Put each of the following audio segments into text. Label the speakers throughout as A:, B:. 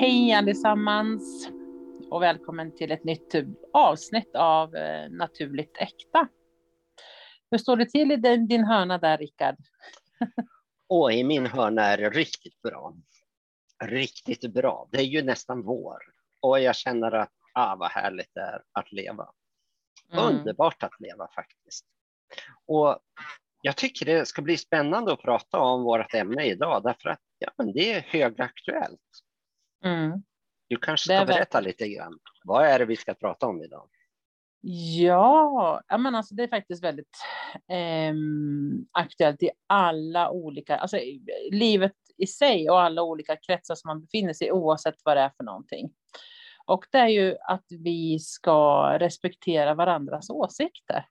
A: Hej allesammans och välkommen till ett nytt avsnitt av eh, Naturligt Äkta. Hur står det till i din, din hörna där, Rickard?
B: Och i min hörna är det riktigt bra. Riktigt bra. Det är ju nästan vår och jag känner att ah, vad härligt det är att leva. Mm. Underbart att leva faktiskt. Och jag tycker det ska bli spännande att prata om vårt ämne idag därför att ja, men det är högaktuellt. Mm. Du kanske ska berätta lite grann. Vad är det vi ska prata om idag?
A: Ja, men alltså det är faktiskt väldigt eh, aktuellt i alla olika, alltså livet i sig och alla olika kretsar som man befinner sig i oavsett vad det är för någonting. Och det är ju att vi ska respektera varandras åsikter.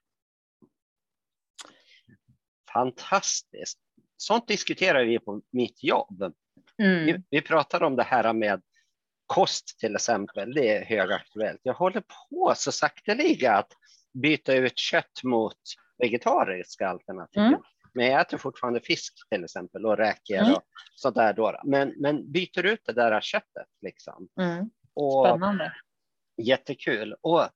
B: Fantastiskt. Sånt diskuterar vi på mitt jobb. Mm. Vi, vi pratar om det här med kost till exempel, det är högaktuellt. Jag håller på så sakteliga att byta ut kött mot vegetariska alternativ. Mm. Men jag äter fortfarande fisk till exempel och räkor mm. och sånt där. Då. Men, men byter ut det där köttet liksom.
A: Mm. Och, Spännande.
B: Jättekul. Och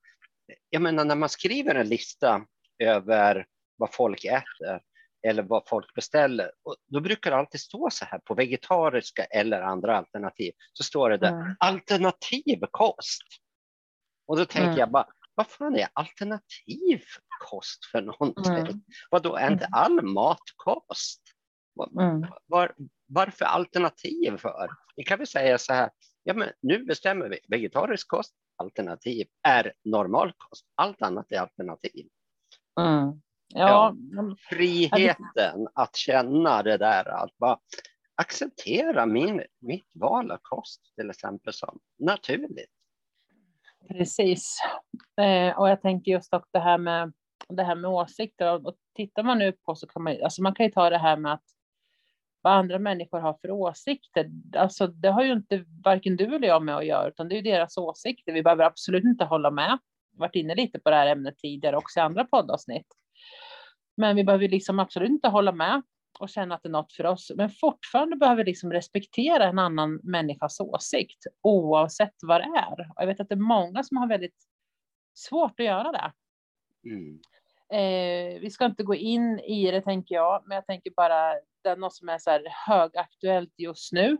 B: jag menar när man skriver en lista över vad folk äter eller vad folk beställer. Och då brukar det alltid stå så här på vegetariska eller andra alternativ. Så står det där mm. alternativ kost. Och då tänker mm. jag bara, vad fan är alternativ kost för någonting? Mm. Vad då är inte mm. all matkost? Var, mm. var, varför alternativ för? Vi kan väl säga så här, ja men nu bestämmer vi vegetarisk kost, alternativ är normalkost. Allt annat är alternativ.
A: Mm.
B: Ja, ja, friheten att känna det där, att bara acceptera min, mitt val av kost till exempel som naturligt.
A: Precis. Eh, och jag tänker just också det här med det här med åsikter och tittar man nu på så kan man, alltså man kan ju ta det här med att vad andra människor har för åsikter. Alltså det har ju inte varken du eller jag med att göra, utan det är ju deras åsikter. Vi behöver absolut inte hålla med. Varit inne lite på det här ämnet tidigare också i andra poddavsnitt. Men vi behöver liksom absolut inte hålla med och känna att det är något för oss. Men fortfarande behöver vi liksom respektera en annan människas åsikt oavsett vad det är. Och jag vet att det är många som har väldigt svårt att göra det. Mm. Eh, vi ska inte gå in i det tänker jag, men jag tänker bara det är något som är så här högaktuellt just nu.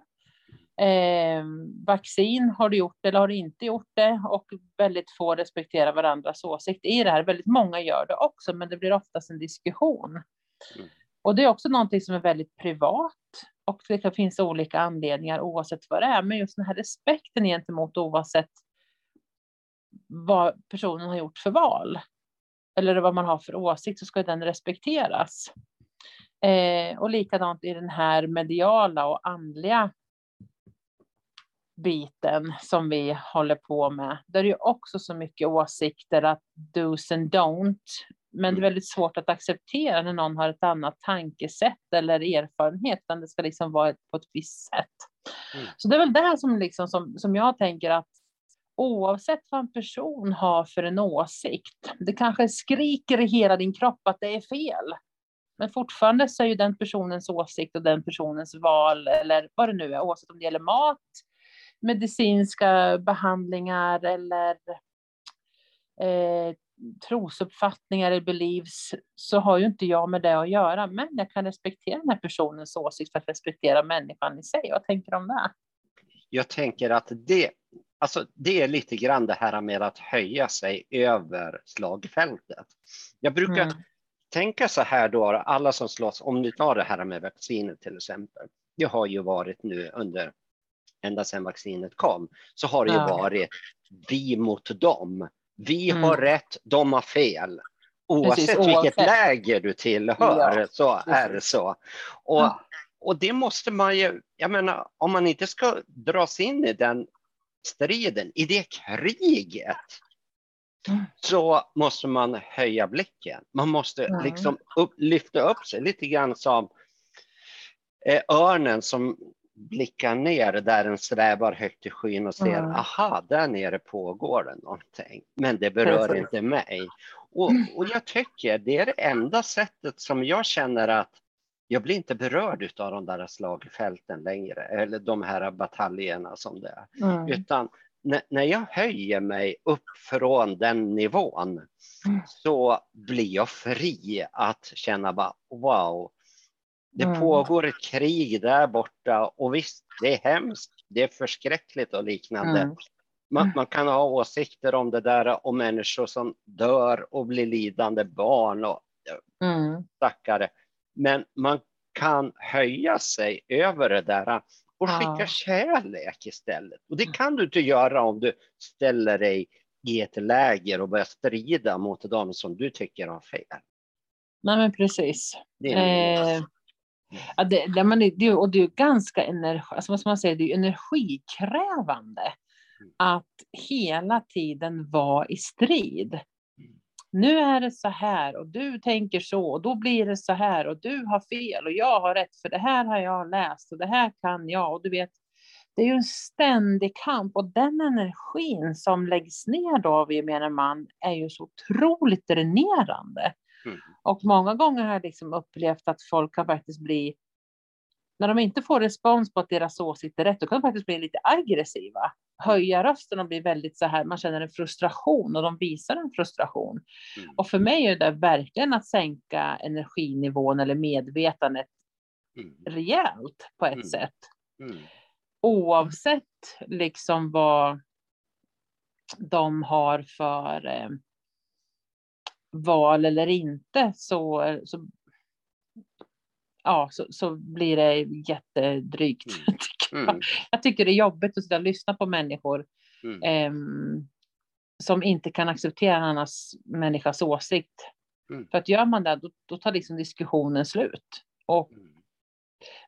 A: Eh, vaccin, har du gjort det eller har du inte gjort det? Och väldigt få respekterar varandras åsikt i det här. Väldigt många gör det också, men det blir oftast en diskussion. Mm. Och det är också någonting som är väldigt privat och det finns olika anledningar oavsett vad det är. Men just den här respekten gentemot oavsett vad personen har gjort för val eller vad man har för åsikt så ska den respekteras. Eh, och likadant i den här mediala och andliga biten som vi håller på med. Där är ju också så mycket åsikter att dos and don't. Men det är mm. väldigt svårt att acceptera när någon har ett annat tankesätt eller erfarenhet, utan det ska liksom vara på ett visst sätt. Mm. Så det är väl det som, liksom, som, som jag tänker att oavsett vad en person har för en åsikt, det kanske skriker i hela din kropp att det är fel. Men fortfarande så är ju den personens åsikt och den personens val, eller vad det nu är, oavsett om det gäller mat, medicinska behandlingar eller eh, trosuppfattningar eller beliefs så har ju inte jag med det att göra. Men jag kan respektera den här personens åsikt för att respektera människan i sig. Vad tänker du om det?
B: Jag tänker att det, alltså det är lite grann det här med att höja sig över slagfältet. Jag brukar mm. tänka så här då, alla som slåss, om du tar det här med vaccinet till exempel. Det har ju varit nu under ända sedan vaccinet kom, så har det ju ja. varit vi mot dem. Vi mm. har rätt, de har fel. Oavsett, Precis, oavsett. vilket läger du tillhör ja. så är det så. Och, mm. och det måste man ju, jag menar, om man inte ska dras in i den striden, i det kriget, mm. så måste man höja blicken. Man måste mm. liksom upp, lyfta upp sig lite grann som eh, örnen som blickar ner där den svävar högt i skyn och ser, mm. aha, där nere pågår det någonting. Men det berör Precis. inte mig. Och, och jag tycker det är det enda sättet som jag känner att jag blir inte berörd av de där slagfälten längre, eller de här bataljerna som det är. Mm. Utan när, när jag höjer mig upp från den nivån mm. så blir jag fri att känna bara wow, det mm. pågår ett krig där borta och visst, det är hemskt, det är förskräckligt och liknande. Mm. Man, man, kan ha åsikter om det där och människor som dör och blir lidande, barn och mm. stackare. Men man kan höja sig över det där och skicka ja. kärlek istället. Och det kan du inte göra om du ställer dig i ett läger och börjar strida mot dem som du tycker har fel.
A: Nej, men precis. Det är eh, ja, det, det, man, det, och det är ganska energi, alltså, man säga, det är energikrävande att hela tiden vara i strid nu är det så här och du tänker så och då blir det så här och du har fel och jag har rätt för det här har jag läst och det här kan jag och du vet. Det är ju en ständig kamp och den energin som läggs ner då av gemene man är ju så otroligt dränerande. Mm. Och många gånger har jag liksom upplevt att folk kan faktiskt bli när de inte får respons på att deras åsikt är rätt, då kan de faktiskt bli lite aggressiva. Höja rösten och bli väldigt så här, man känner en frustration och de visar en frustration. Mm. Och för mig är det verkligen att sänka energinivån eller medvetandet mm. rejält på ett mm. sätt. Mm. Oavsett liksom vad de har för eh, val eller inte så, så ja, så, så blir det jättedrygt. Mm. Mm. Jag. jag. tycker det är jobbigt att sitta och lyssna på människor mm. eh, som inte kan acceptera en annan människas åsikt. Mm. För att gör man det, då, då tar liksom diskussionen slut. Och mm.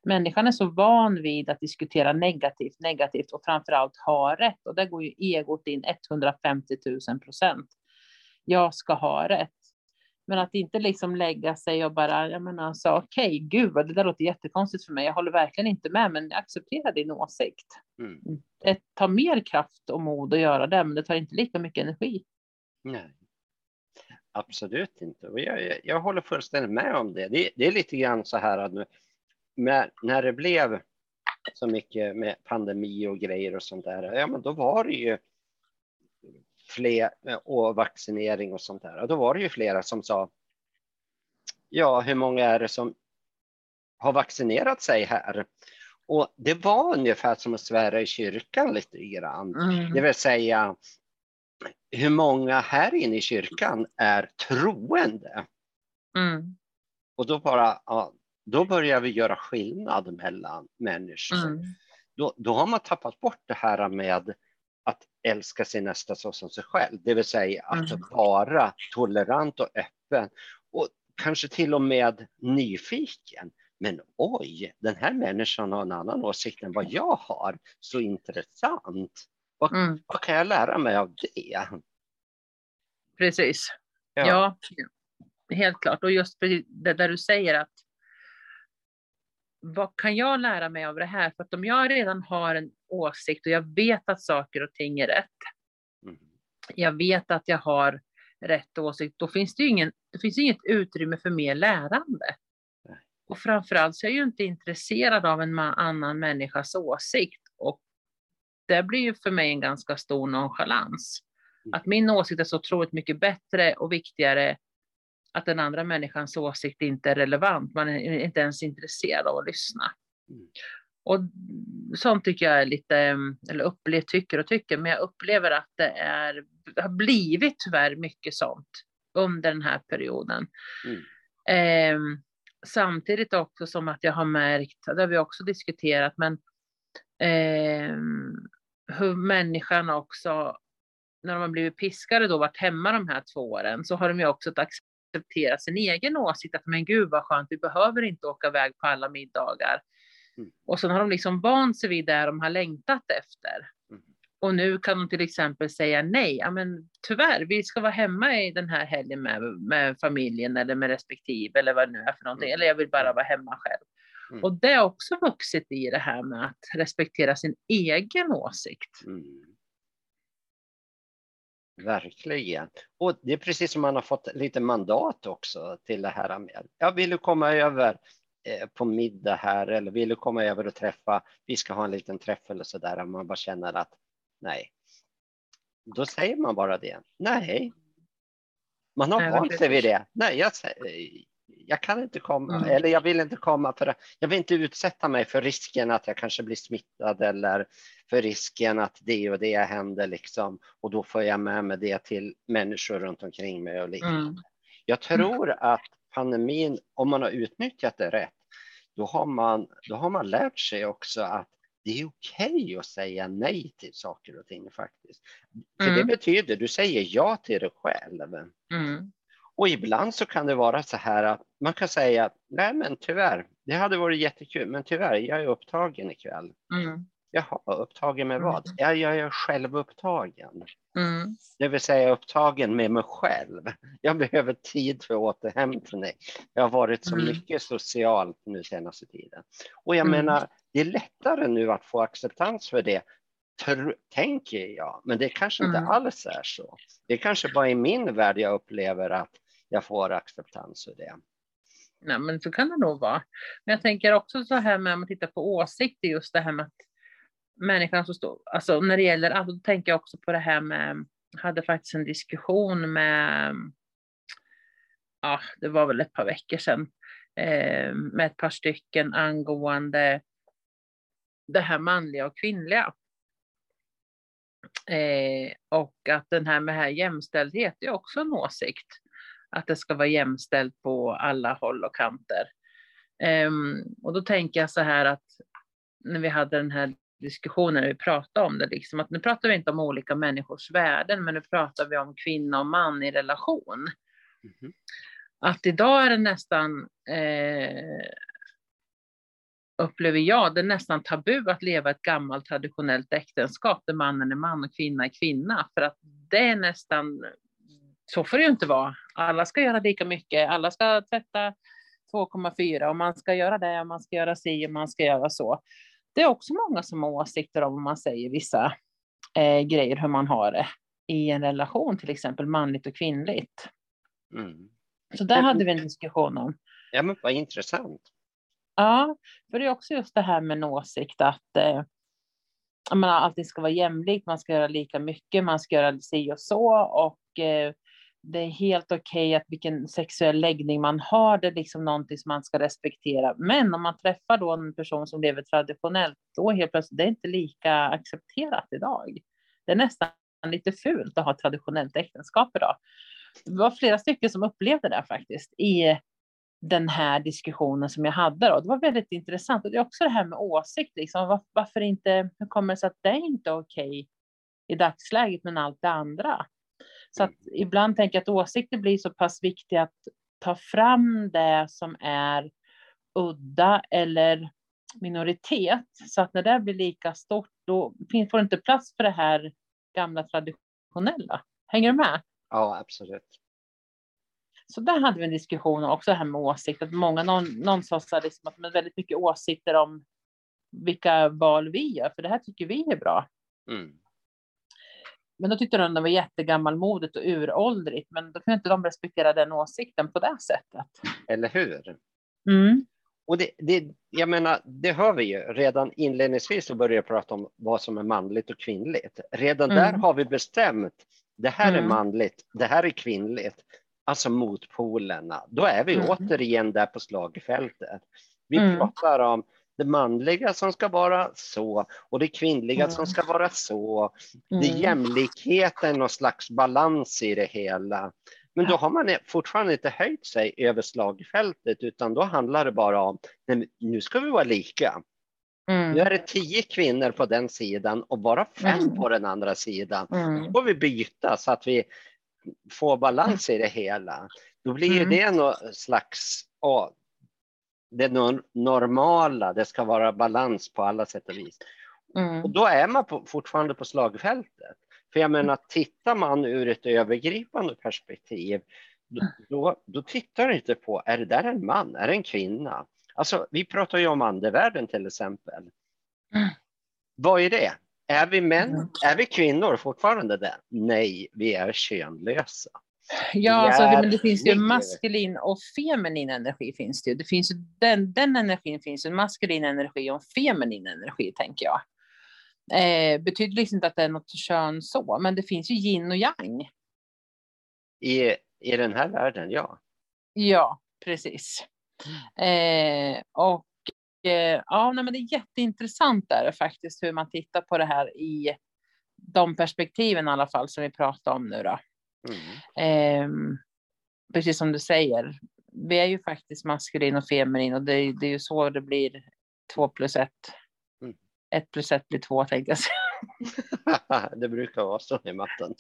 A: människan är så van vid att diskutera negativt, negativt och framförallt ha rätt. Och där går ju egot in 150 000 procent. Jag ska ha rätt. Men att inte liksom lägga sig och bara, jag menar alltså okej, okay, gud vad det där låter jättekonstigt för mig. Jag håller verkligen inte med, men jag accepterar din åsikt. Mm. Det tar mer kraft och mod att göra det, men det tar inte lika mycket energi.
B: Nej, absolut inte. Och jag, jag, jag håller fullständigt med om det. det. det. är lite grann så här att nu, med, när det blev så mycket med pandemi och grejer och sånt där, ja men då var det ju fler och vaccinering och sånt där. Och då var det ju flera som sa, ja, hur många är det som har vaccinerat sig här? Och det var ungefär som att svära i kyrkan lite grann. Mm. Det vill säga, hur många här inne i kyrkan är troende? Mm. Och då bara, ja, då börjar vi göra skillnad mellan människor. Mm. Då, då har man tappat bort det här med älska sin nästa så som sig själv, det vill säga att mm. vara tolerant och öppen och kanske till och med nyfiken. Men oj, den här människan har en annan åsikt än vad jag har. Så intressant. Vad, mm. vad kan jag lära mig av det?
A: Precis. Ja. ja, helt klart. Och just det där du säger att vad kan jag lära mig av det här? För att om jag redan har en åsikt och jag vet att saker och ting är rätt. Mm. Jag vet att jag har rätt åsikt. Då finns det ju ingen, det finns inget utrymme för mer lärande. Nej. Och framförallt så är jag ju inte intresserad av en annan människas åsikt. Och det blir ju för mig en ganska stor nonchalans. Mm. Att min åsikt är så otroligt mycket bättre och viktigare att den andra människans åsikt inte är relevant. Man är inte ens intresserad av att lyssna. Mm. Och sånt tycker jag är lite, eller upplever, tycker och tycker, men jag upplever att det, är, har blivit tyvärr mycket sånt under den här perioden. Mm. Eh, samtidigt också som att jag har märkt, det har vi också diskuterat, men eh, hur människan också, när de har blivit piskade då, varit hemma de här två åren, så har de ju också accepterat sin egen åsikt, att men gud vad skönt, vi behöver inte åka iväg på alla middagar. Mm. Och sen har de liksom vant sig vid det de har längtat efter. Mm. Och nu kan de till exempel säga nej, ja, men tyvärr, vi ska vara hemma i den här helgen med, med familjen eller med respektive eller vad det nu är för någonting, mm. eller jag vill bara vara hemma själv. Mm. Och det har också vuxit i det här med att respektera sin egen åsikt.
B: Verkligen. Och det är precis som man har fått lite mandat också till det här med. Jag vill komma över eh, på middag här eller vill du komma över och träffa, vi ska ha en liten träff eller så där, man bara känner att nej. Då säger man bara det. Nej. Man har vant sig vid det. Nej, jag, jag kan inte komma mm. eller jag vill inte komma för jag vill inte utsätta mig för risken att jag kanske blir smittad eller för risken att det och det händer liksom och då får jag med mig det till människor runt omkring mig och liknande. Mm. Jag tror att pandemin, om man har utnyttjat det rätt, då har man, då har man lärt sig också att det är okej okay att säga nej till saker och ting faktiskt. För mm. det betyder, du säger ja till dig själv. Mm. Och ibland så kan det vara så här att man kan säga, nej men tyvärr, det hade varit jättekul, men tyvärr, jag är upptagen ikväll. Mm. Jaha, upptagen med vad? Mm. Ja, jag är själv upptagen. Mm. Det vill säga upptagen med mig själv. Jag behöver tid för återhämtning. Jag har varit så mm. mycket socialt nu senaste tiden. Och jag mm. menar, det är lättare nu att få acceptans för det, tänker jag. Men det kanske inte mm. alls är så. Det är kanske bara i min värld jag upplever att jag får acceptans för det.
A: Nej, men så kan det nog vara. Men jag tänker också så här med om man tittar på åsikter, just det här med att människan som står, alltså när det gäller, alltså, då tänker jag också på det här med, jag hade faktiskt en diskussion med, ja, det var väl ett par veckor sedan, eh, med ett par stycken angående det här manliga och kvinnliga. Eh, och att den här med här jämställdhet är också en åsikt. Att det ska vara jämställt på alla håll och kanter. Eh, och då tänker jag så här att när vi hade den här diskussionen när vi pratade om det, liksom, att nu pratar vi inte om olika människors värden, men nu pratar vi om kvinna och man i relation. Mm. Att idag är det nästan, eh, upplever jag, det är nästan tabu att leva ett gammalt traditionellt äktenskap där mannen är man och kvinna är kvinna, för att det är nästan, så får det ju inte vara. Alla ska göra lika mycket, alla ska tvätta 2,4 och man ska göra det och man ska göra si och man ska göra så det är också många som har åsikter om, om man säger vissa eh, grejer, hur man har det i en relation, till exempel manligt och kvinnligt. Mm. Så där hade vi en diskussion om.
B: Ja, men vad intressant.
A: Ja, för det är också just det här med en åsikt att eh, man alltid ska vara jämlikt, man ska göra lika mycket, man ska göra si och så och eh, det är helt okej okay att vilken sexuell läggning man har, det är liksom någonting som man ska respektera. Men om man träffar då en person som lever traditionellt, då helt plötsligt, det är inte lika accepterat idag. Det är nästan lite fult att ha traditionellt äktenskap idag. Det var flera stycken som upplevde det faktiskt i den här diskussionen som jag hade. Då. Det var väldigt intressant. Och det är också det här med åsikt. Liksom. Varför inte, hur kommer det sig att det inte är okej okay i dagsläget, men allt det andra? Så att ibland tänker jag att åsikter blir så pass viktiga att ta fram det som är udda eller minoritet. Så att när det blir lika stort, då får det inte plats för det här gamla traditionella. Hänger du med?
B: Ja, absolut.
A: Så där hade vi en diskussion också här med åsikter. Många, någon, någon sa så här liksom att med väldigt mycket åsikter om vilka val vi gör, för det här tycker vi är bra. Mm. Men då tyckte de det var jättegammalmodigt och uråldrigt, men då kunde inte de respektera den åsikten på det sättet.
B: Eller hur? Mm. Och det, det, jag menar, det hör vi ju redan inledningsvis så börjar jag prata om vad som är manligt och kvinnligt. Redan mm. där har vi bestämt. Det här mm. är manligt, det här är kvinnligt. Alltså motpolerna. Då är vi mm. återigen där på slagfältet. Vi mm. pratar om det manliga som ska vara så och det kvinnliga mm. som ska vara så. Mm. Det är jämlikheten, någon slags balans i det hela. Men då har man fortfarande inte höjt sig över slagfältet, utan då handlar det bara om, nej, nu ska vi vara lika. Mm. Nu är det tio kvinnor på den sidan och bara fem mm. på den andra sidan. Mm. Då får vi byta så att vi får balans i det hela. Då blir mm. det någon slags, åh, det normala, det ska vara balans på alla sätt och vis. Mm. Och då är man på, fortfarande på slagfältet. För jag menar, tittar man ur ett övergripande perspektiv, då, då, då tittar du inte på, är det där en man, är det en kvinna? Alltså, vi pratar ju om andevärlden till exempel. Mm. Vad är det? Är vi män? Mm. Är vi kvinnor fortfarande det? Nej, vi är könlösa.
A: Ja, alltså, men det finns ju maskulin och feminin energi finns det. Det finns ju den, den energin finns ju, maskulin energi och feminin energi tänker jag. Eh, betyder liksom inte att det är något kön så, men det finns ju yin och yang.
B: I, i den här världen, ja.
A: Ja, precis. Eh, och eh, ja, nej, men det är jätteintressant där faktiskt hur man tittar på det här i de perspektiven i alla fall som vi pratar om nu då. Mm. Eh, precis som du säger, vi är ju faktiskt maskulin och feminin och det, det är ju så det blir två plus ett. Mm. Ett plus ett blir två tänkte jag säga.
B: det brukar vara så i matten.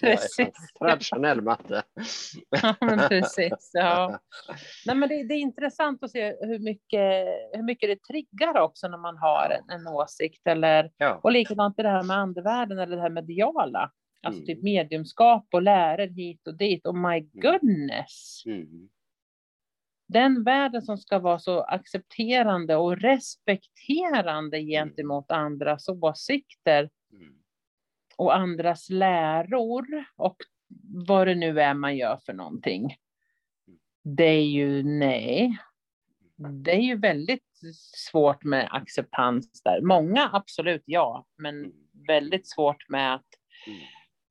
B: Traditionell matte.
A: ja, men precis. Ja. Nej, men det, det, är intressant att se hur mycket, hur mycket det triggar också när man har en, en åsikt. Eller, ja. Och likadant det här med andevärlden eller det här mediala. Alltså mm. typ mediumskap och läror hit och dit. Oh my mm. goodness. Mm. Den världen som ska vara så accepterande och respekterande mm. gentemot andras åsikter mm. och andras läror och vad det nu är man gör för någonting. Det är ju nej. Det är ju väldigt svårt med acceptans där. Många absolut ja, men väldigt svårt med att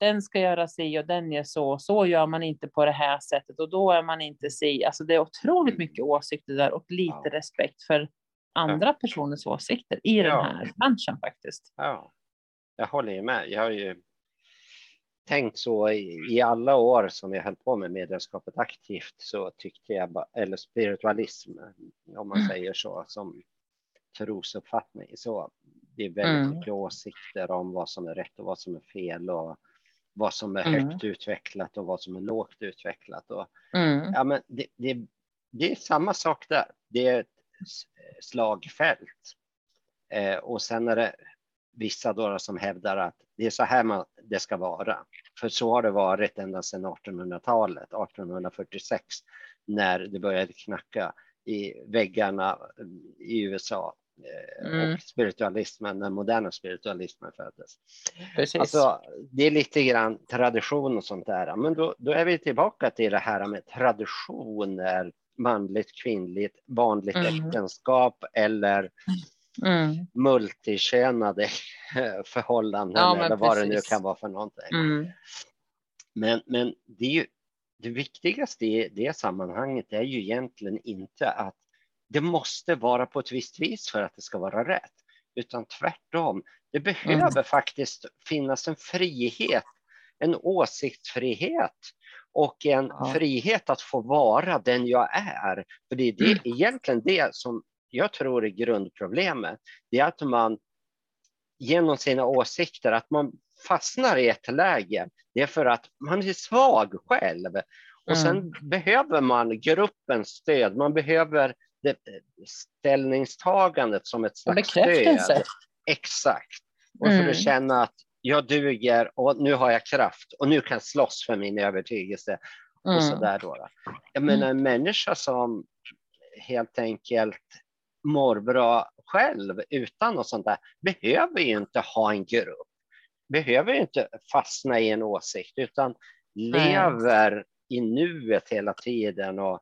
A: den ska göra si och den gör så. Så gör man inte på det här sättet och då är man inte si. Alltså det är otroligt mycket åsikter där och lite ja. respekt för andra ja. personers åsikter i ja. den här branschen faktiskt.
B: Ja, jag håller med. Jag har ju tänkt så i, i alla år som jag höll på med medlemskapet aktivt så tyckte jag, eller spiritualism om man mm. säger så, som trosuppfattning. Så det är väldigt mm. mycket åsikter om vad som är rätt och vad som är fel och vad som är mm. högt utvecklat och vad som är lågt utvecklat. Och, mm. ja, men det, det, det, är samma sak där. Det är ett slagfält. Eh, och sen är det vissa då som hävdar att det är så här man, det ska vara. För så har det varit ända sedan 1800-talet, 1846, när det började knacka i väggarna i USA mm. och spiritualismen, den moderna spiritualismen föddes. Precis. Alltså, det är lite grann tradition och sånt där. Men då, då är vi tillbaka till det här med traditioner, manligt, kvinnligt, vanligt mm. äktenskap eller mm. multikönade förhållanden ja, eller vad precis. det nu kan vara för någonting. Mm. Men, men det, ju, det viktigaste i det sammanhanget är ju egentligen inte att det måste vara på ett visst vis för att det ska vara rätt, utan tvärtom. Det behöver mm. faktiskt finnas en frihet, en åsiktsfrihet och en ja. frihet att få vara den jag är. För det är det, mm. egentligen det som jag tror är grundproblemet. Det är att man genom sina åsikter, att man fastnar i ett läge. Det är för att man är svag själv. Och sen mm. behöver man gruppens stöd. Man behöver det, ställningstagandet som ett slags stöd. Exakt. Och mm. för att känna att jag duger och nu har jag kraft och nu kan jag slåss för min övertygelse. Mm. Och så där då. Jag menar en människa som helt enkelt mår bra själv utan något sånt där behöver ju inte ha en grupp. Behöver ju inte fastna i en åsikt utan lever mm. i nuet hela tiden och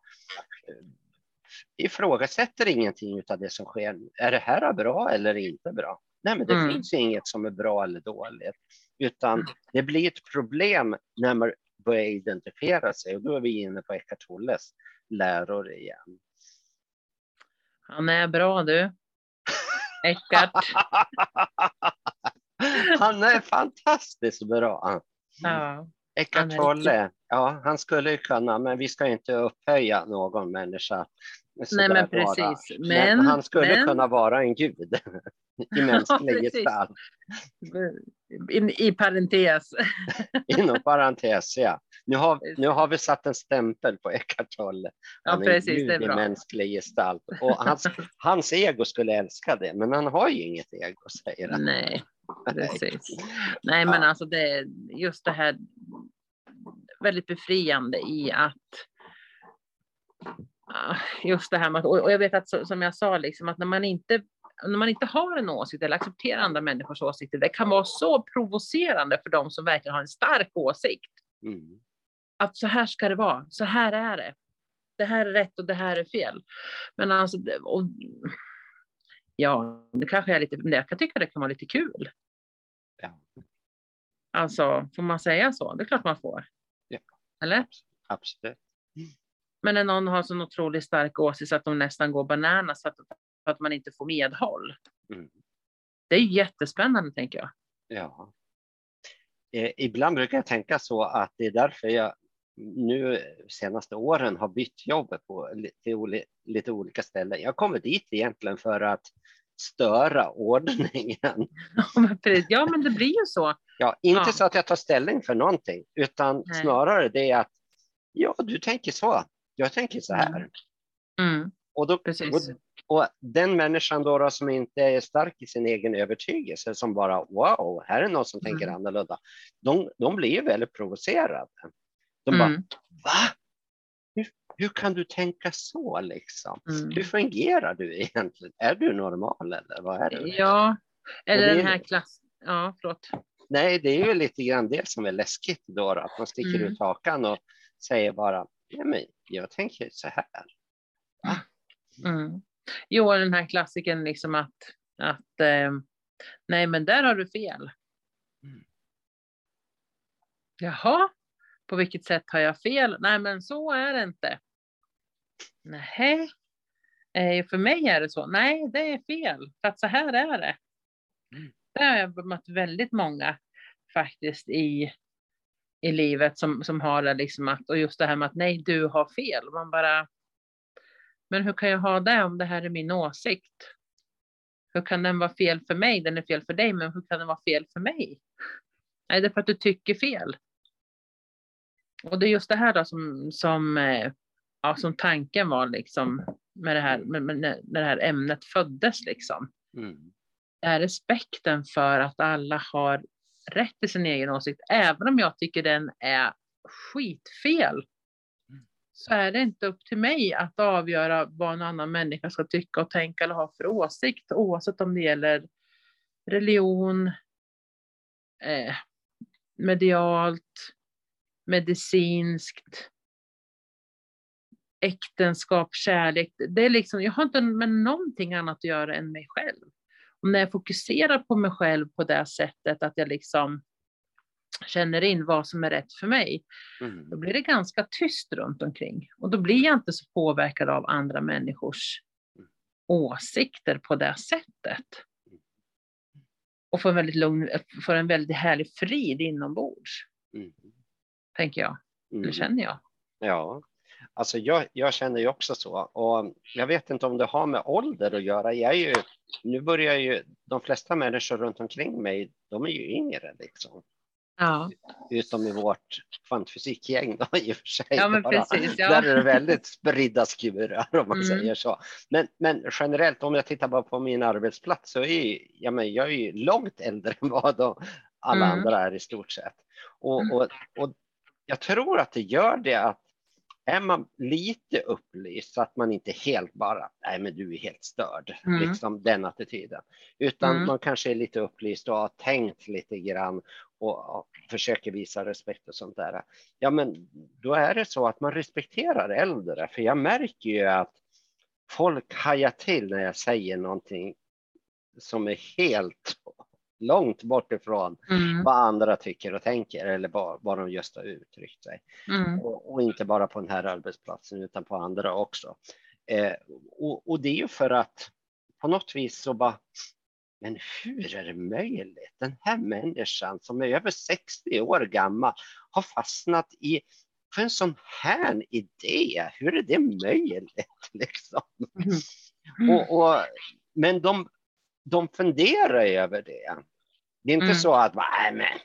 B: ifrågasätter ingenting av det som sker. Är det här bra eller inte bra? Nej, men det mm. finns inget som är bra eller dåligt, utan mm. det blir ett problem när man börjar identifiera sig och då är vi inne på Eckart Tolles läror igen.
A: Han är bra du. Eckart.
B: Han är fantastiskt bra. Ja. Eckart Tolle, ja, han skulle kunna, men vi ska inte upphöja någon människa
A: Nej, men precis.
B: Men, men, han skulle men... kunna vara en gud i mänsklig ja, gestalt.
A: I, I parentes.
B: Inom parentes, ja. Nu har, nu har vi satt en stämpel på Eckart Tolle. Han ja, precis, är en gud i mänsklig gestalt. Och hans, hans ego skulle älska det, men han har ju inget ego, säger han.
A: Nej, precis. Nej, men alltså det, just det här väldigt befriande i att Ah, just det här med, och jag vet att som jag sa, liksom, att när man inte när man inte har en åsikt eller accepterar andra människors åsikter, det kan vara så provocerande för dem som verkligen har en stark åsikt. Mm. att så här ska det vara, så här är det. Det här är rätt och det här är fel. Men alltså, och, ja, det kanske är lite, men jag kan tycka det kan vara lite kul.
B: Ja.
A: Alltså, får man säga så? Det är klart man får.
B: Ja.
A: Eller?
B: Absolut.
A: Men när någon har så otroligt stark åsikt så att de nästan går bananas för att, för att man inte får medhåll.
B: Mm.
A: Det är jättespännande, tänker jag.
B: Ja. Eh, ibland brukar jag tänka så att det är därför jag nu senaste åren har bytt jobb på lite, lite olika ställen. Jag kommer dit egentligen för att störa ordningen.
A: Ja, men det blir ju så.
B: Ja, inte ja. så att jag tar ställning för någonting, utan Nej. snarare det att ja, du tänker så. Jag tänker så här.
A: Mm. Mm.
B: Och, då, och, och, den människan då, då, som inte är stark i sin egen övertygelse, som bara wow, här är någon som mm. tänker annorlunda. De, de blir ju väldigt provocerade. De bara, mm. va? Hur, kan du tänka så liksom? Mm. Hur fungerar du egentligen? Är du normal eller vad är det?
A: Ja, eller den här klassen. Ja, förlåt.
B: Nej, det är ju lite grann det som är läskigt då, att man sticker mm. ut hakan och säger bara, nej men jag tänker så här.
A: Mm. Jo, den här klassiken liksom att, att eh, nej men där har du fel. Mm. Jaha, på vilket sätt har jag fel? Nej, men så är det inte. Nej, eh, för mig är det så. Nej, det är fel, för att så här är det. Mm. Det har jag mött väldigt många faktiskt i, i livet som, som har det liksom att, och just det här med att nej, du har fel. Man bara, men hur kan jag ha det om det här är min åsikt? Hur kan den vara fel för mig? Den är fel för dig, men hur kan den vara fel för mig? Nej, det är för att du tycker fel. Och det är just det här då som, som, eh, ja, som tanken var liksom med det här, med, med, när det här ämnet föddes liksom.
B: Mm.
A: Det är respekten för att alla har rätt till sin egen åsikt, även om jag tycker den är skitfel. Mm. Så är det inte upp till mig att avgöra vad en annan människa ska tycka och tänka eller ha för åsikt, oavsett om det gäller religion, eh, medialt, medicinskt, äktenskap, kärlek. Det är liksom, jag har inte med någonting annat att göra än mig själv. Och när jag fokuserar på mig själv på det sättet att jag liksom känner in vad som är rätt för mig, mm. då blir det ganska tyst runt omkring. Och då blir jag inte så påverkad av andra människors åsikter på det sättet. Och får en väldigt lugn, får en väldigt härlig frid inombords.
B: Mm
A: tänker jag. Mm. Eller känner jag.
B: Ja, alltså jag, jag känner ju också så. Och jag vet inte om det har med ålder att göra. Jag är ju, nu börjar ju de flesta människor runt omkring mig, de är ju yngre liksom.
A: Ja.
B: Utom i vårt kvantfysikgäng då i och för sig.
A: Ja, men precis, ja.
B: Där är det väldigt spridda skurar om man mm. säger så. Men, men generellt om jag tittar bara på min arbetsplats så är ja, men jag är ju långt äldre än vad de, alla mm. andra är i stort sett. Och, mm. och, och jag tror att det gör det att är man lite upplyst så att man inte helt bara, nej men du är helt störd, mm. liksom den attityden. Utan mm. man kanske är lite upplyst och har tänkt lite grann och, och, försöker visa respekt och sånt där. Ja men då är det så att man respekterar äldre, för jag märker ju att folk hajar till när jag säger någonting som är helt långt bort ifrån mm. vad andra tycker och tänker eller vad, vad de just har uttryckt sig.
A: Mm.
B: Och, och, inte bara på den här arbetsplatsen utan på andra också. Eh, och, och, det är ju för att på något vis så bara, men hur är det möjligt? Den här människan som är över 60 år gammal har fastnat i för en sån här idé, hur är det möjligt? Liksom?
A: Mm.
B: Och, och, men de, de funderar över det. Det är inte mm. så att, nej men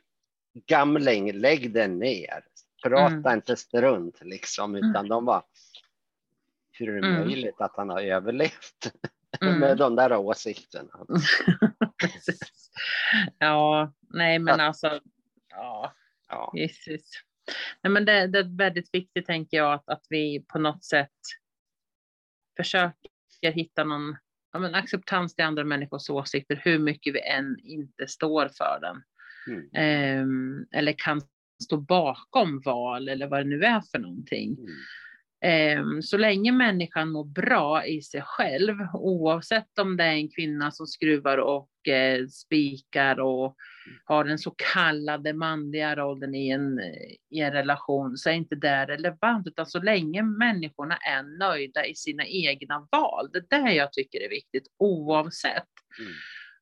B: gamling, lägg den ner. Prata mm. inte strunt liksom, mm. utan de var hur är det mm. möjligt att han har överlevt med mm. de där åsikterna?
A: ja, nej men alltså, ja,
B: ja.
A: Jesus. Nej, men det, det, är väldigt viktigt, tänker jag, att, att vi på något sätt försöker hitta någon ja, men acceptans till andra människors åsikter, hur mycket vi än inte står för den.
B: Mm.
A: Eh, eller kan står bakom val eller vad det nu är för någonting.
B: Mm.
A: Ehm, så länge människan mår bra i sig själv, oavsett om det är en kvinna som skruvar och eh, spikar och har den så kallade manliga rollen i en, i en relation, så är inte det relevant, utan så länge människorna är nöjda i sina egna val. Det är det jag tycker är viktigt, oavsett.
B: Mm.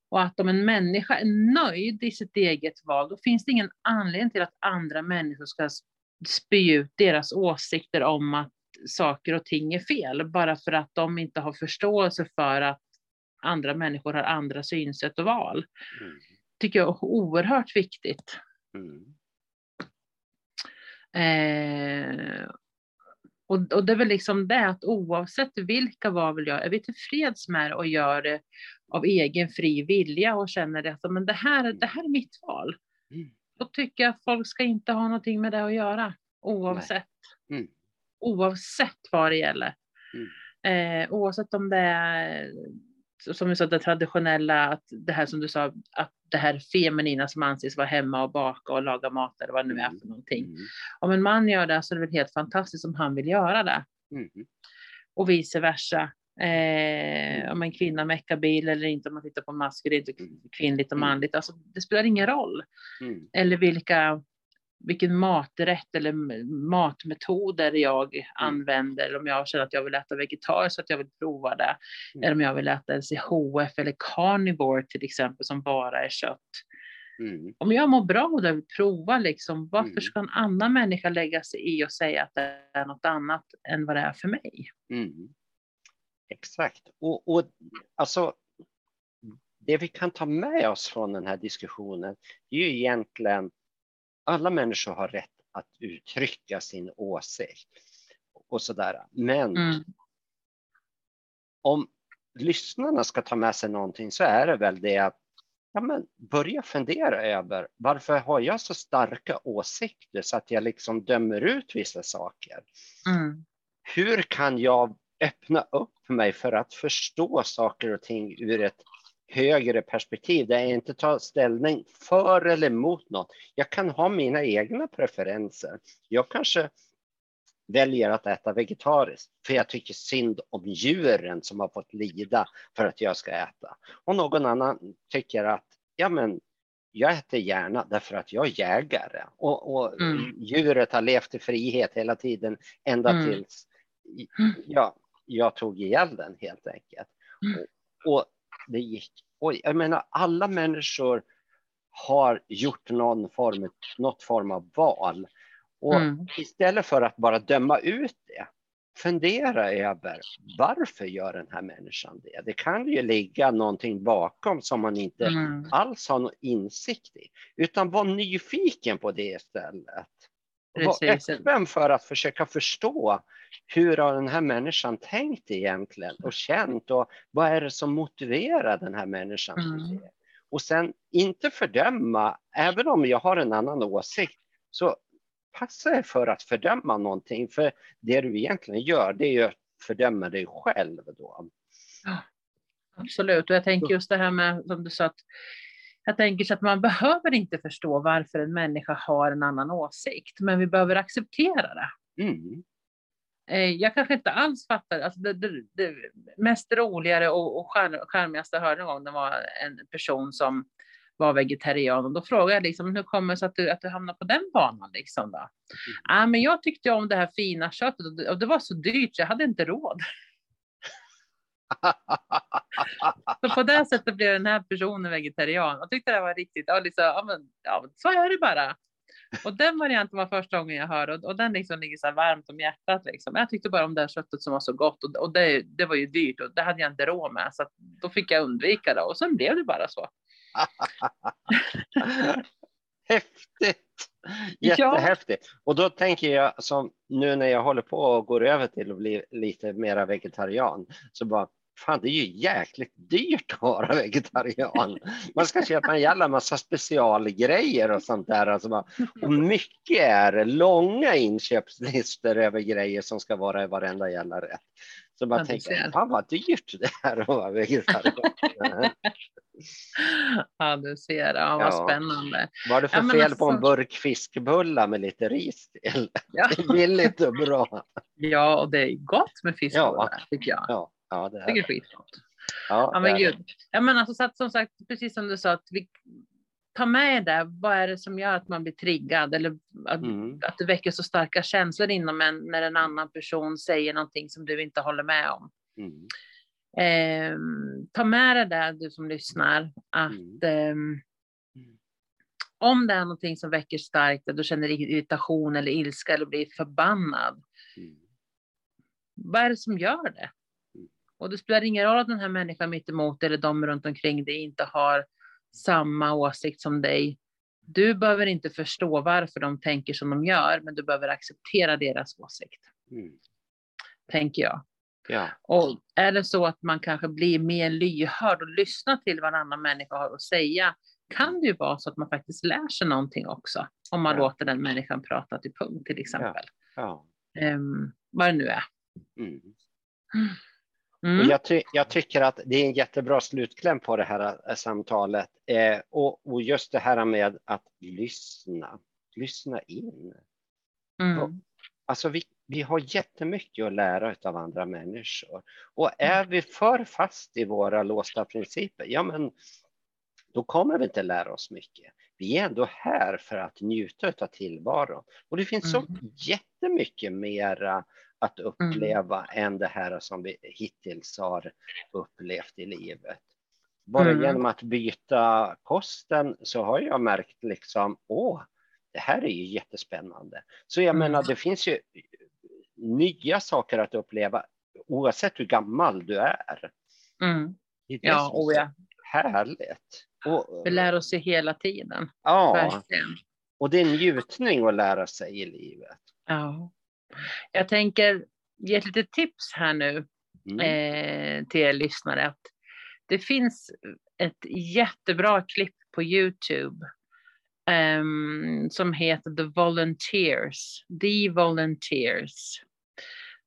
A: Och att om en människa är nöjd i sitt eget val, då finns det ingen anledning till att andra människor ska spy ut deras åsikter om att saker och ting är fel, bara för att de inte har förståelse för att andra människor har andra synsätt och val.
B: Mm.
A: tycker jag är oerhört viktigt.
B: Mm.
A: Eh, och, och det är väl liksom det att oavsett vilka val vi gör, är vi tillfreds med och gör det av egen fri vilja och känner att men det, här, det här är mitt val.
B: Mm.
A: Då tycker jag att folk ska inte ha någonting med det att göra, oavsett.
B: Mm.
A: Oavsett vad det gäller. Eh, oavsett om det är som du sa, det traditionella, att det här som du sa, att det här feminina som anses vara hemma och baka och laga mat eller vad det nu är för någonting.
B: Mm.
A: Om en man gör det så är det väl helt fantastiskt om han vill göra det.
B: Mm.
A: Och vice versa. Eh, om en kvinna meckar bil eller inte, om man tittar på maskulint och kvinnligt och
B: Mm.
A: manligt. Alltså, det spelar ingen roll.
B: Mm.
A: Eller vilka, vilken maträtt eller matmetoder jag använder. Eller om jag känner att jag vill äta vegetariskt så att jag vill prova det.
B: Mm.
A: Eller om jag vill äta LCHF eller carnivore till exempel som bara är kött.
B: Mm.
A: Om jag mår bra och vill prova liksom, varför
B: Mm.
A: ska en annan människa lägga sig i och säga att det är något annat än vad det är för mig?
B: Mm. Exakt. Och, och alltså, det vi kan ta med oss från den här diskussionen, det är ju egentligen alla människor har rätt att uttrycka sin åsikt och sådär. Men
A: Mm.
B: om lyssnarna ska ta med sig någonting så är det väl det att ja, men börja fundera över varför har jag så starka åsikter så att jag liksom dömer ut vissa saker?
A: Mm.
B: hur kan jag öppna upp mig för att förstå saker och ting ur ett högre perspektiv där jag inte tar ställning för eller emot något. Jag kan ha mina egna preferenser. Jag kanske väljer att äta vegetariskt för jag tycker synd om djuren som har fått lida för att jag ska äta. Och någon annan tycker att ja, men jag äter gärna därför att jag är jägare och, och
A: Mm.
B: djuret har levt i frihet hela tiden ända
A: Mm.
B: tills ja, jag tog ihjäl den helt enkelt.
A: Mm.
B: Och, och det gick. Och jag menar, alla människor har gjort någon form, något form av val. Och
A: Mm.
B: istället för att bara döma ut det, fundera över varför gör den här människan det? Det kan ju ligga någonting bakom som man inte
A: Mm.
B: alls har någon insikt i, utan var nyfiken på det istället. Var
A: Precis.
B: öppen för att försöka förstå hur har den här människan tänkt egentligen och känt och vad är det som motiverar den här människan?
A: Mm.
B: Och sen inte fördöma, även om jag har en annan åsikt, så passa er för att fördöma någonting, för det du egentligen gör, det är ju att fördöma dig själv då.
A: Absolut, och jag tänker just det här med, som du sa, att jag tänker så att man behöver inte förstå varför en människa har en annan åsikt, men vi behöver acceptera det.
B: Mm.
A: Eh, Jag kanske inte alls fattar, alltså det, det, det mest roligare och, och charmigaste jag hörde en gång, det var en person som var vegetarian och då frågade jag liksom, hur kommer det sig att du, att du hamnade på den banan liksom då? Ah, men jag tyckte om det här fina köttet och det, och det var så dyrt så jag hade inte råd. Så på det sättet blev den här personen vegetarian. Jag tyckte det var riktigt, och liksom, ja, men, ja, så är det bara. Och den varianten var första gången jag hörde och, och den liksom ligger så här varmt om hjärtat. Liksom. Jag tyckte bara om det här köttet som var så gott och, och det, det var ju dyrt och det hade jag inte råd med. Så att, då fick jag undvika det och sen blev det bara så.
B: Häftigt! Jättehäftigt. Och då tänker jag som nu när jag håller på och går över till att bli lite mera vegetarian så bara Fan, det är ju jäkligt dyrt att vara vegetarian. Man ska köpa en jävla massa specialgrejer och sånt där. Alltså bara, och mycket är långa inköpslistor över grejer som ska vara i varenda jävla rätt. Så man
A: Ja,
B: tänker, fan vad dyrt det här att vara vegetarian.
A: Ja, du ser. Ja, vad
B: Ja.
A: spännande.
B: Vad är det för
A: Ja,
B: fel på en
A: alltså-
B: burk fiskbullar med lite ris till?
A: Ja,
B: Det är billigt och bra.
A: ja och det är gott med fiskbullar, tycker jag.
B: Ja, ja det är
A: det är skitgott.
B: ja,
A: Ja, men gud. Ja, men alltså, så att, som sagt, precis som du sa, att vi tar med det. Vad är det som gör att man blir triggad eller att,
B: Mm.
A: att det väcker så starka känslor inom en när en annan person säger någonting som du inte håller med om?
B: Mm.
A: Ehm, ta med det där du som lyssnar att ehm, om det är någonting som väcker starkt, att du känner irritation eller ilska eller blir förbannad,
B: Mm.
A: vad är det som gör det?
B: Mm.
A: Och det spelar ingen roll att den här människan mitt emot eller de runt omkring dig inte har samma åsikt som dig. Du behöver inte förstå varför de tänker som de gör, men du behöver acceptera deras åsikt,
B: Mm.
A: tänker jag.
B: Ja.
A: Och är det så att man kanske blir mer lyhörd och lyssnar till vad en annan människa har att säga, kan det ju vara så att man faktiskt lär sig någonting också, om man
B: Ja.
A: låter den människan prata till punkt till exempel.
B: ja.
A: Ehm, vad det nu är.
B: Mm.
A: Mm.
B: Och jag, ty jag tycker att det är en jättebra slutkläm på det här eh, samtalet. Eh, och, och just det här med att lyssna, lyssna in.
A: Mm.
B: Alltså vi, vi har jättemycket att lära av andra människor. Och är vi för fast i våra låsta principer, ja men då kommer vi inte lära oss mycket. Vi är ändå här för att njuta av tillvaron. Och det finns så
A: Mm.
B: jättemycket mera att uppleva än det här som vi hittills har upplevt i livet. Bara
A: Mm.
B: genom att byta kosten så har jag märkt liksom, åh, det här är ju jättespännande. Så jag
A: Mm.
B: menar, det finns ju nya saker att uppleva oavsett hur gammal du är.
A: Mm.
B: Det är det
A: Ja,
B: som är
A: ja.
B: härligt. Och,
A: Vi lär oss ju hela tiden.
B: ja,
A: Verkligen.
B: och det är en njutning att lära sig i livet.
A: Ja. Jag tänker ge ett litet tips här nu
B: Mm.
A: eh, till er lyssnare. Att det finns ett jättebra klipp på Youtube ehm, som heter The Volunteers. The Volunteers.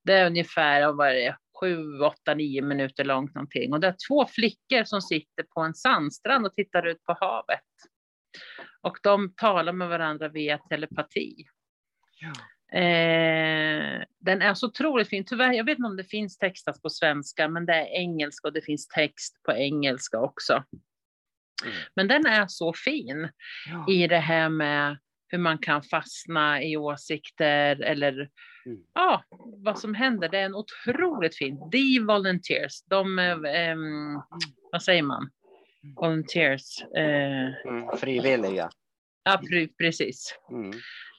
A: Det är ungefär vad är det, sju, åtta, nio minuter långt någonting. Och det är två flickor som sitter på en sandstrand och tittar ut på havet. Och de talar med varandra via telepati.
B: Ja.
A: Eh, den är så otroligt fin. Tyvärr, jag vet inte om det finns textat på svenska, men det är engelska och det finns text på engelska också.
B: Mm.
A: Men den är så fin
B: Ja.
A: i det här med hur man kan fastna i åsikter eller
B: Mm.
A: ja, vad som händer. Det är en otroligt fin. The Volunteers, de, eh, vad säger man? Volunteers. Eh,
B: Mm. Frivilliga.
A: ja, pre- precis.
B: Mm.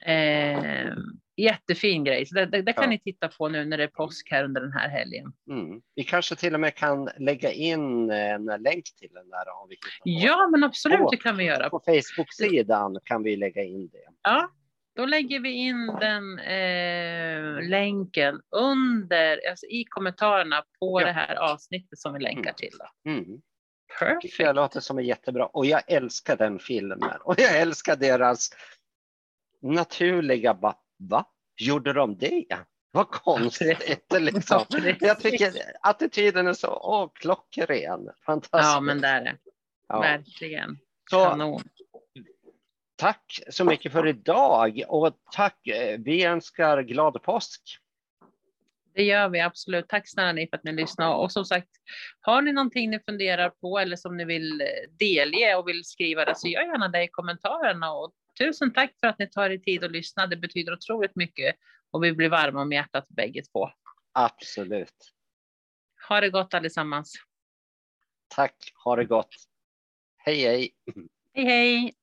A: Eh, jättefin grej. Så det, det, det kan
B: Ja.
A: ni titta på nu när det är påsk här under den här helgen.
B: Mm. Vi kanske till och med kan lägga in en länk till den där om vi på.
A: Ja, men absolut,
B: Åh.
A: det kan vi göra.
B: På Facebook-sidan kan vi lägga in det.
A: Ja, då lägger vi in den eh, länken under, alltså i kommentarerna på
B: Ja.
A: det här avsnittet som vi länkar
B: Mm.
A: till. Då.
B: Mm. tycker
A: Perfect.
B: jag låter som en jättebra. Och jag älskar den filmen. Och jag älskar deras naturliga va? Gjorde de det? Vad konstigt. liksom. Jag tycker attityden är så åh, klockren. Fantastiskt.
A: Ja, men det är det.
B: Ja.
A: Verkligen.
B: Så,
A: Kanon.
B: tack så mycket för idag och tack. eh, Vi önskar glad påsk.
A: Det gör vi absolut. Tack snälla ni för att ni lyssnar. Och som sagt, har ni någonting ni funderar på eller som ni vill eh, delge och vill skriva det så gör gärna det i kommentarerna. Och tusen tack för att ni tar er tid att lyssna. Det betyder otroligt mycket och vi blir varma om hjärtat bägge två.
B: Absolut.
A: Ha det gott allesammans.
B: Tack. Ha det gott. Hej, hej.
A: Hej hej!